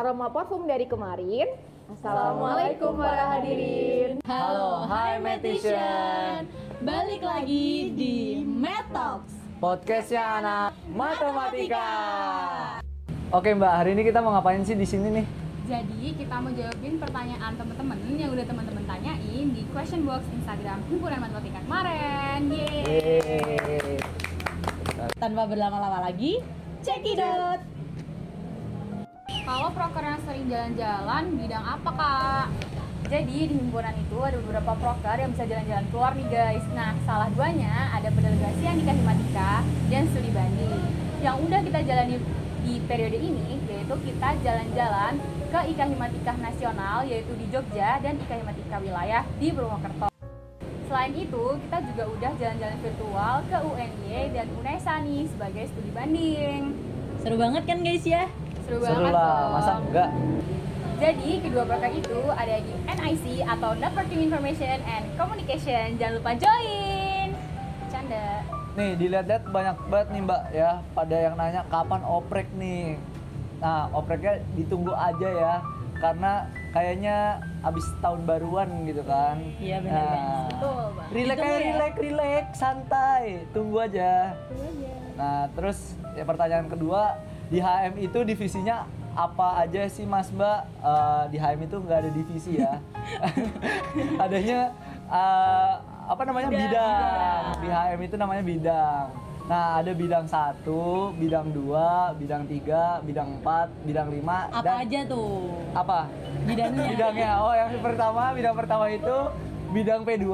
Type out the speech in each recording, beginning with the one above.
aroma parfum dari kemarin. Assalamualaikum para hadirin. Halo, hai Metician. Balik lagi di Metox. Podcastnya anak matematika. Oke Mbak, hari ini kita mau ngapain sih di sini nih? Jadi kita mau jawabin pertanyaan teman-teman yang udah teman-teman tanyain di question box Instagram himpunan matematika kemarin. Yeay. Yeay. Tanpa berlama-lama lagi, cekidot. Kalau proker yang sering jalan-jalan, bidang apa kak? Jadi di himpunan itu ada beberapa proker yang bisa jalan-jalan keluar nih guys. Nah, salah duanya ada pendelegasian di Himatika dan studi banding. Yang udah kita jalani di periode ini yaitu kita jalan-jalan ke IKA Himatika Nasional yaitu di Jogja dan IKA Himatika Wilayah di Purwokerto. Selain itu, kita juga udah jalan-jalan virtual ke UNY dan UNESA nih sebagai studi banding. Seru banget kan guys ya? Seru, Seru banget lah, dong. masa enggak? Jadi kedua program itu ada di NIC atau Networking Information and Communication. Jangan lupa join. Canda. Nih dilihat-lihat banyak banget nih Mbak ya pada yang nanya kapan oprek nih. Nah opreknya ditunggu aja ya karena kayaknya abis tahun baruan gitu kan. Iya, benar, Nah, Betul, Bang. Relax Ditunggu aja, ya. relax, relax, santai, tunggu aja. Nah, terus ya pertanyaan kedua, di HM itu divisinya apa aja sih Mas Mbak? Eh, di HM itu nggak ada divisi ya. Adanya eh, apa namanya bidang. Di HM itu namanya bidang. Nah, ada bidang satu, bidang dua, bidang tiga, bidang empat, bidang lima, Apa dan aja tuh apa? bidangnya? Bidangnya. Oh, yang pertama, bidang pertama itu bidang P2,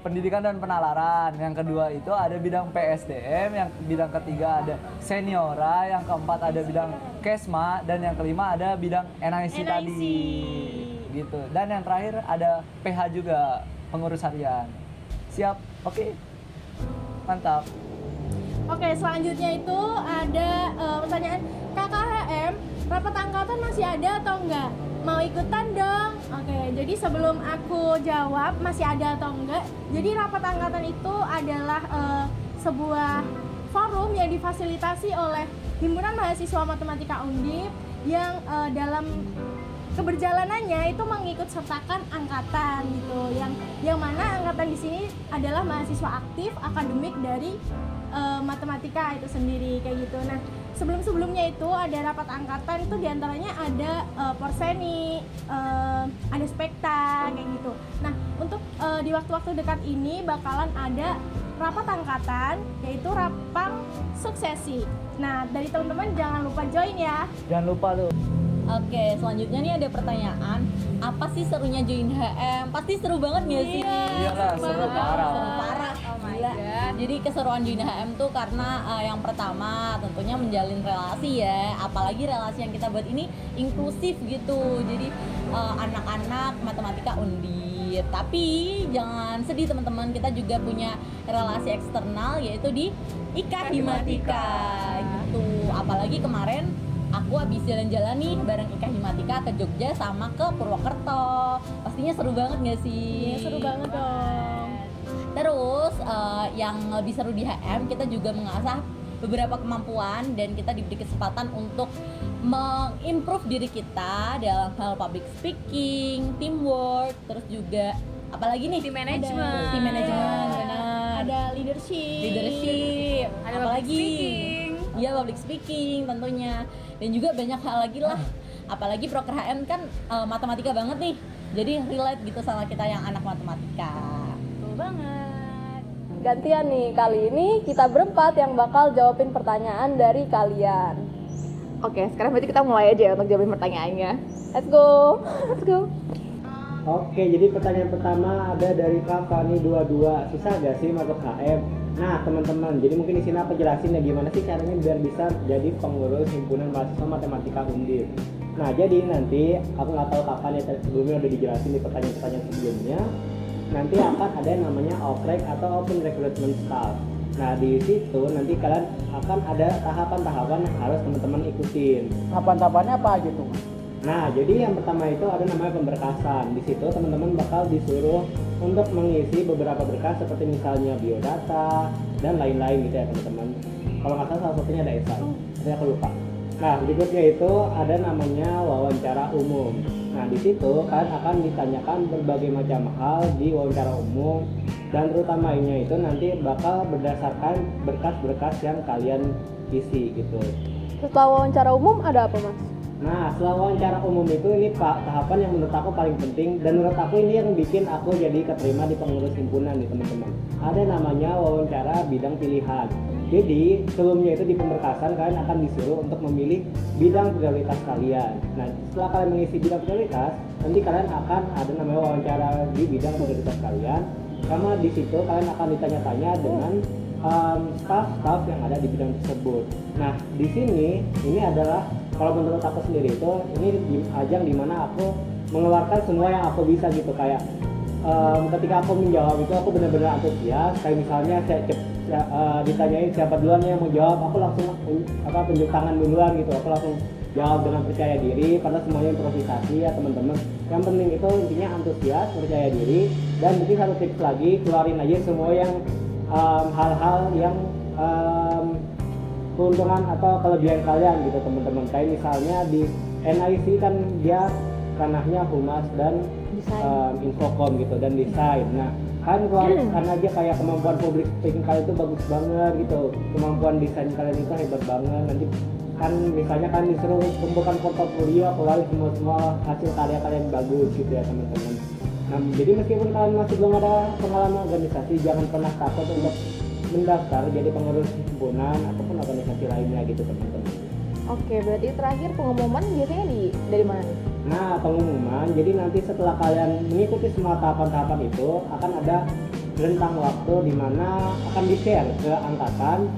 pendidikan dan penalaran. Yang kedua itu ada bidang PSDM, yang bidang ketiga ada seniora, yang keempat ada bidang Kesma dan yang kelima ada bidang NIC, tadi. Gitu. Dan yang terakhir ada PH juga, pengurus harian. Siap? Oke. Mantap. Oke, selanjutnya itu ada eh, pertanyaan KKHM, rapat angkatan masih ada atau enggak? Mau ikutan dong. Oke, jadi sebelum aku jawab masih ada atau enggak, jadi rapat angkatan itu adalah eh, sebuah forum yang difasilitasi oleh Himpunan Mahasiswa Matematika Undip yang eh, dalam keberjalanannya itu mengikut sertakan angkatan gitu. Yang yang mana angkatan di sini adalah mahasiswa aktif akademik dari eh, matematika itu sendiri kayak gitu. Nah sebelum sebelumnya itu ada rapat angkatan itu di antaranya ada eh, porseni eh, ada spekta kayak gitu nah untuk eh, di waktu-waktu dekat ini bakalan ada rapat angkatan yaitu rapang suksesi nah dari teman-teman jangan lupa join ya Jangan lupa tuh. Oke, selanjutnya nih ada pertanyaan. Apa sih serunya join HM? Pasti seru banget gak sih? Iyalah, seru parah. Seru parah. Gila. Jadi keseruan join HM tuh karena uh, yang pertama tentunya menjalin relasi ya. Apalagi relasi yang kita buat ini inklusif gitu. Jadi uh, anak-anak matematika undip. Tapi jangan sedih teman-teman, kita juga punya relasi eksternal yaitu di IKA Himatika gitu. Apalagi kemarin aku habis jalan-jalan nih bareng Ika Himatika ke Jogja sama ke Purwokerto. Pastinya seru banget gak sih? Iya, seru banget dong Terus eh, yang lebih seru di HM kita juga mengasah beberapa kemampuan dan kita diberi kesempatan untuk mengimprove diri kita dalam hal public speaking, teamwork, terus juga apalagi nih? Tim manajemen. Tim manajemen, benar. ada leadership leadership, Ada apalagi public. Iya public speaking tentunya dan juga banyak hal lagi lah apalagi proker HM kan eh, matematika banget nih jadi relate gitu sama kita yang anak matematika Betul banget. Gantian nih, kali ini kita berempat yang bakal jawabin pertanyaan dari kalian. Oke, sekarang berarti kita mulai aja ya untuk jawabin pertanyaannya. Let's go, let's go. Oke, jadi pertanyaan pertama ada dari Kak Fani 22. Susah gak sih masuk HM? Nah, teman-teman, jadi mungkin di sini aku jelasin ya gimana sih caranya biar bisa jadi pengurus himpunan mahasiswa matematika Undip. Nah, jadi nanti aku nggak tahu kapan ya tadi sebelumnya udah dijelasin di pertanyaan-pertanyaan sebelumnya. Nanti akan ada yang namanya OPREK atau Open Recruitment Staff. Nah, di situ nanti kalian akan ada tahapan-tahapan yang harus teman-teman ikutin. Tahapan-tahapannya apa gitu? Nah, jadi yang pertama itu ada namanya pemberkasan. Di situ teman-teman bakal disuruh untuk mengisi beberapa berkas seperti misalnya biodata dan lain-lain gitu ya teman-teman. Kalau nggak salah salah satunya ada esai, aku lupa. Nah, berikutnya itu ada namanya wawancara umum. Nah, di situ kan akan ditanyakan berbagai macam hal di wawancara umum dan terutamanya itu nanti bakal berdasarkan berkas-berkas yang kalian isi gitu. Setelah wawancara umum ada apa mas? Nah, setelah wawancara umum itu ini pak tahapan yang menurut aku paling penting dan menurut aku ini yang bikin aku jadi keterima di pengurus himpunan nih teman-teman. Ada namanya wawancara bidang pilihan. Jadi sebelumnya itu di pemberkasan kalian akan disuruh untuk memilih bidang prioritas kalian. Nah, setelah kalian mengisi bidang prioritas, nanti kalian akan ada namanya wawancara di bidang prioritas kalian. Karena di situ kalian akan ditanya-tanya dengan um, staff-staff yang ada di bidang tersebut. Nah, di sini ini adalah kalau menurut aku sendiri itu ini di ajang di mana aku mengeluarkan semua yang aku bisa gitu kayak um, ketika aku menjawab itu aku benar-benar antusias kayak misalnya saya ya, uh, ditanyain siapa duluan yang mau jawab aku langsung un- apa tunjuk tangan duluan gitu. Aku langsung jawab dengan percaya diri padahal semuanya improvisasi ya teman-teman. Yang penting itu intinya antusias percaya diri dan mungkin satu tips lagi keluarin aja semua yang um, hal-hal yang um, keuntungan atau kelebihan kalian gitu teman-teman. Kayak misalnya di NIC kan dia ranahnya humas dan um, infocom gitu dan desain. Nah kan keluar kan aja kayak kemampuan public speaking kalian itu bagus banget gitu. Kemampuan desain kalian itu hebat banget. Nanti kan misalnya kan disuruh kumpulkan portofolio keluarin semua semua hasil karya kalian bagus gitu ya teman-teman. Nah jadi meskipun kalian masih belum ada pengalaman organisasi jangan pernah takut untuk mendaftar jadi pengurus himpunan ataupun organisasi lainnya gitu teman-teman. Oke, berarti terakhir pengumuman biasanya di dari mana nih? Nah, pengumuman, jadi nanti setelah kalian mengikuti semua tahapan-tahapan itu akan ada rentang waktu di mana akan di-share ke angkatan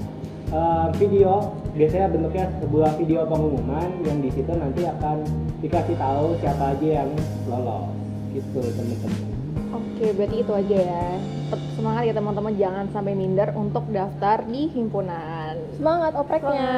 eh, video biasanya bentuknya sebuah video pengumuman yang di situ nanti akan dikasih tahu siapa aja yang lolos gitu teman-teman. Oke, berarti itu aja ya. Tetap semangat ya teman-teman, jangan sampai minder untuk daftar di himpunan. Semangat opreknya.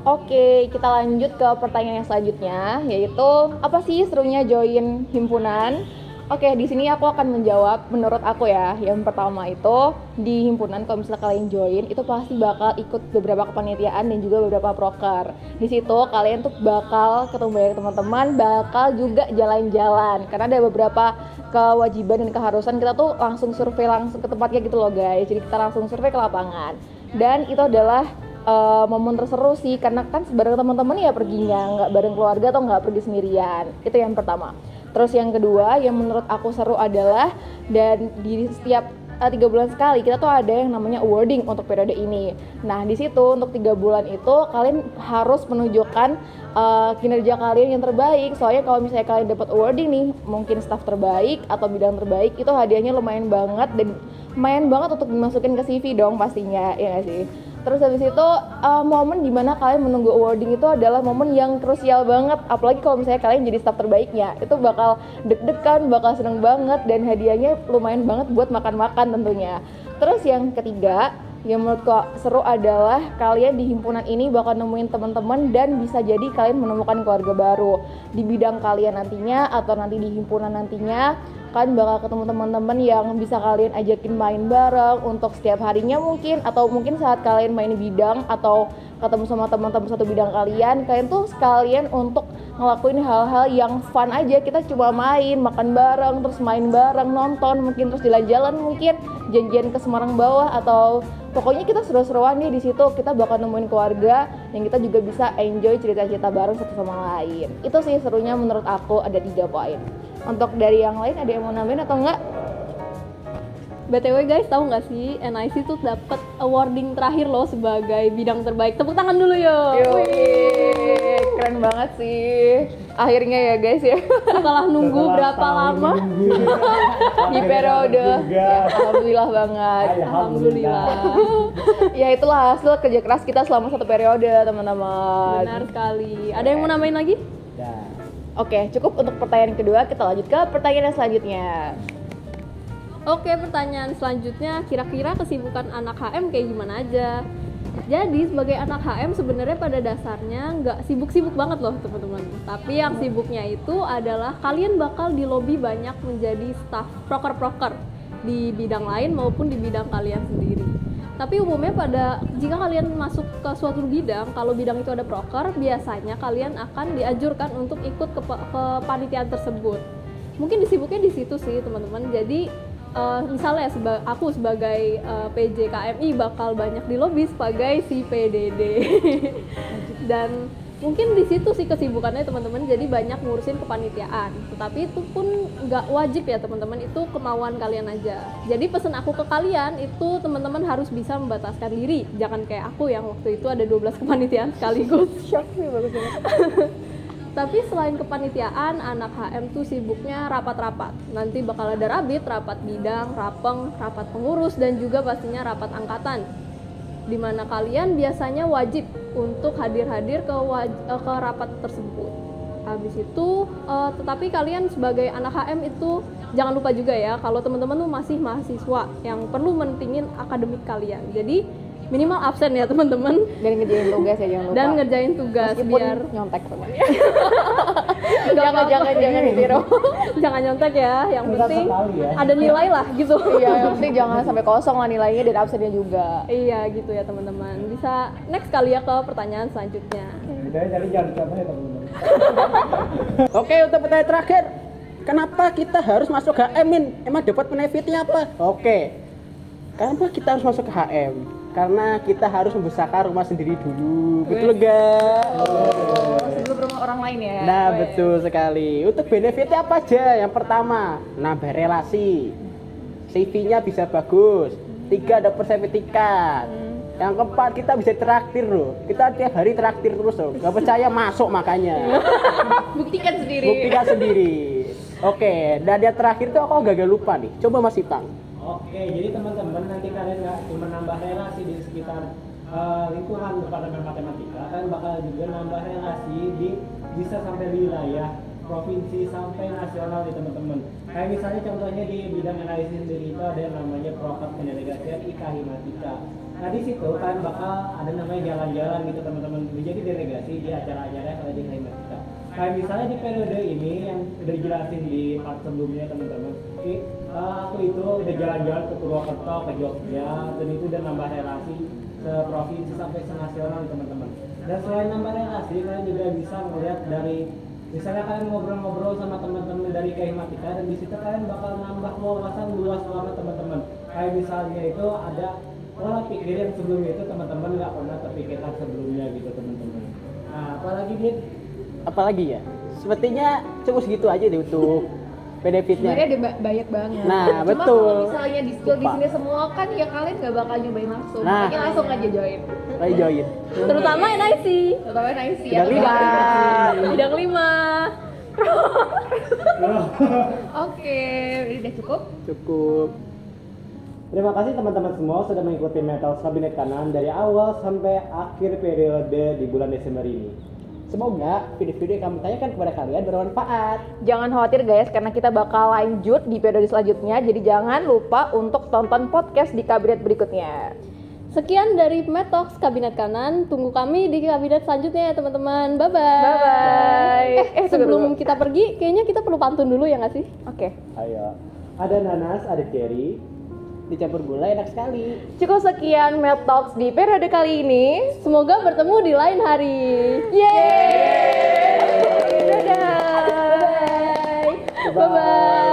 Oke, kita lanjut ke pertanyaan yang selanjutnya, yaitu apa sih serunya join himpunan? Oke, di sini aku akan menjawab menurut aku ya. Yang pertama itu di himpunan kalau misalnya kalian join itu pasti bakal ikut beberapa kepanitiaan dan juga beberapa proker. Di situ kalian tuh bakal ketemu banyak teman-teman, bakal juga jalan-jalan karena ada beberapa kewajiban dan keharusan kita tuh langsung survei langsung ke tempatnya gitu loh guys. Jadi kita langsung survei ke lapangan. Dan itu adalah eh, momen terseru sih karena kan bareng teman-teman ya perginya nggak bareng keluarga atau nggak pergi sendirian. Itu yang pertama. Terus yang kedua yang menurut aku seru adalah dan di setiap eh, tiga bulan sekali kita tuh ada yang namanya awarding untuk periode ini. Nah di situ untuk tiga bulan itu kalian harus menunjukkan eh, kinerja kalian yang terbaik. Soalnya kalau misalnya kalian dapat awarding nih mungkin staff terbaik atau bidang terbaik itu hadiahnya lumayan banget dan lumayan banget untuk dimasukin ke CV dong pastinya ya nggak sih Terus habis itu uh, momen di mana kalian menunggu awarding itu adalah momen yang krusial banget. Apalagi kalau misalnya kalian jadi staff terbaiknya Itu bakal deg-degan, bakal seneng banget Dan hadiahnya lumayan banget buat makan-makan tentunya. Terus yang ketiga yang menurutku seru adalah kalian di himpunan ini bakal nemuin teman-teman dan bisa jadi kalian menemukan keluarga baru. Di bidang kalian nantinya atau nanti di himpunan nantinya kan bakal ketemu teman-teman yang bisa kalian ajakin main bareng untuk setiap harinya mungkin atau mungkin saat kalian main bidang atau ketemu sama teman-teman satu bidang kalian kalian tuh sekalian untuk ngelakuin hal-hal yang fun aja. Kita cuma main makan bareng terus main bareng nonton mungkin terus jalan-jalan mungkin janjian ke Semarang bawah atau pokoknya kita seru-seruan nih di situ. Kita bakal nemuin keluarga yang kita juga bisa enjoy cerita-cerita bareng satu sama lain. Itu sih serunya menurut aku ada tiga poin untuk dari yang lain ada yang mau nambahin atau enggak? BTW guys, tahu nggak sih? NIC tuh dapat awarding terakhir loh sebagai bidang terbaik. Tepuk tangan dulu yuk. Wih, keren banget sih. Akhirnya ya guys ya. Setelah nunggu Setelah berapa lama? di periode. Ya, alhamdulillah banget. Alhamdulillah. ya itulah hasil kerja keras kita selama satu periode teman-teman. Benar sekali. Ada yang mau nambahin lagi? Oke, cukup untuk pertanyaan kedua. Kita lanjut ke pertanyaan yang selanjutnya. Oke, pertanyaan selanjutnya kira-kira kesibukan anak HM kayak gimana aja? Jadi sebagai anak HM sebenarnya pada dasarnya nggak sibuk-sibuk banget loh teman-teman. Tapi yang sibuknya itu adalah kalian bakal di lobby banyak menjadi staff proker-proker di bidang lain maupun di bidang kalian sendiri. Tapi umumnya pada jika kalian masuk ke suatu bidang, kalau bidang itu ada proker, biasanya kalian akan diajurkan untuk ikut ke, ke panitiaan tersebut. Mungkin disibuknya di situ sih teman-teman. Jadi eh, misalnya seba- aku sebagai eh, PJ KMI bakal banyak di lobby sebagai si PDD. Dan mungkin di situ sih kesibukannya teman-teman. Jadi banyak ngurusin kepanitiaan. Tetapi itu pun nggak wajib ya teman-teman. Itu kemauan kalian aja. Jadi pesan aku ke kalian itu teman-teman harus bisa membataskan diri. Jangan kayak aku yang waktu itu ada 12 kepanitiaan sekaligus. Shock bagus tapi selain kepanitiaan anak HM tuh sibuknya rapat-rapat. Nanti bakal ada rabit rapat bidang rapeng rapat pengurus dan juga pastinya rapat angkatan di mana kalian biasanya wajib untuk hadir-hadir ke, waj- eh, ke rapat tersebut. Habis itu, eh, tetapi kalian sebagai anak HM itu jangan lupa juga ya kalau teman-teman tuh masih mahasiswa yang perlu mentingin akademik kalian. Jadi minimal absen ya teman-teman dan ngerjain tugas ya jangan lupa dan ngerjain tugas meskipun biar nyontek teman jangan jangan jangan ditiru jangan nyontek ya. Yang Tetap penting ya. ada nilai lah gitu. iya yang penting jangan sampai kosong lah nilainya dan absennya juga Iya gitu ya teman-teman. Bisa next kali ya ke pertanyaan selanjutnya. Jadi jangan ya teman-teman. Oke, untuk pertanyaan terakhir. Kenapa kita harus masuk ke HM, Min? Emang dapat benefitnya apa? Oke. Kenapa kita harus masuk ke HM? Karena kita harus membesarkan rumah sendiri dulu. Betul gak? sebelum rumah orang lain ya Nah, betul sekali. Untuk benefitnya apa aja? Yang pertama, nambah relasi. CV-nya bisa bagus. Tiga, dapat sertifikat. Yang keempat, kita bisa traktir loh. Kita tiap hari traktir terus loh. Gak percaya masuk makanya. buktikan sendiri Buktikan sendiri. Oke, dan yang terakhir tuh aku gagal lupa nih. Coba Mas Ipang. Oke, jadi teman-teman nanti kalian nggak cuma nambah relasi di sekitar eh, lingkungan departemen matematika, kan bakal juga nambah relasi di bisa sampai wilayah provinsi sampai nasional nih teman-teman. Kayak misalnya contohnya di bidang analisis sendiri itu ada yang namanya program pendelegasian IKA Himatika. Nah di situ kan bakal ada namanya jalan-jalan gitu teman-teman. Jadi delegasi di acara-acara ada di Himatika. Kayak misalnya di periode ini yang udah dijelasin di part sebelumnya teman-teman. Oke, eh, aku itu udah jalan-jalan ke Purwokerto, ke Jogja, dan itu udah nambah relasi ke provinsi sampai ke nasional teman-teman. Dan selain nambah relasi, kalian juga bisa melihat dari misalnya kalian ngobrol-ngobrol sama teman-teman dari Kehimatika dan di situ kalian bakal nambah wawasan luas banget teman-teman. Kayak misalnya itu ada pola pikir yang sebelumnya itu teman-teman nggak pernah terpikirkan sebelumnya gitu teman-teman. Nah, apalagi dia Apalagi ya? Sepertinya cukup segitu aja deh untuk benefitnya. sebenarnya ada ba- banyak banget Nah, Cuma betul. kalau misalnya di skill di sini semua kan ya kalian nggak bakal nyobain langsung Nah. makanya langsung aja join Ayo join. Terutama NIC. terutama nice ya Bidang lima. Bidang 5. oke ini udah cukup Cukup. Terima kasih teman-teman semua sudah mengikuti Metal Kabinet Kanan dari awal sampai akhir periode di bulan Desember ini. Semoga video-video yang kami tanyakan kepada kalian bermanfaat. Jangan khawatir guys, karena kita bakal lanjut di periode selanjutnya. Jadi jangan lupa untuk tonton podcast di kabinet berikutnya. Sekian dari Metox Kabinet Kanan. Tunggu kami di kabinet selanjutnya ya teman-teman. Bye bye. Bye-bye. Eh, Eh, sebelum kita pergi, kayaknya kita perlu pantun dulu ya nggak sih? Oke. Ayo. Ada nanas, ada cherry. Dicampur gula enak sekali. Cukup sekian Mel Talks di periode kali ini. Semoga bertemu di lain hari. Yeay! Dadah! Bye bye.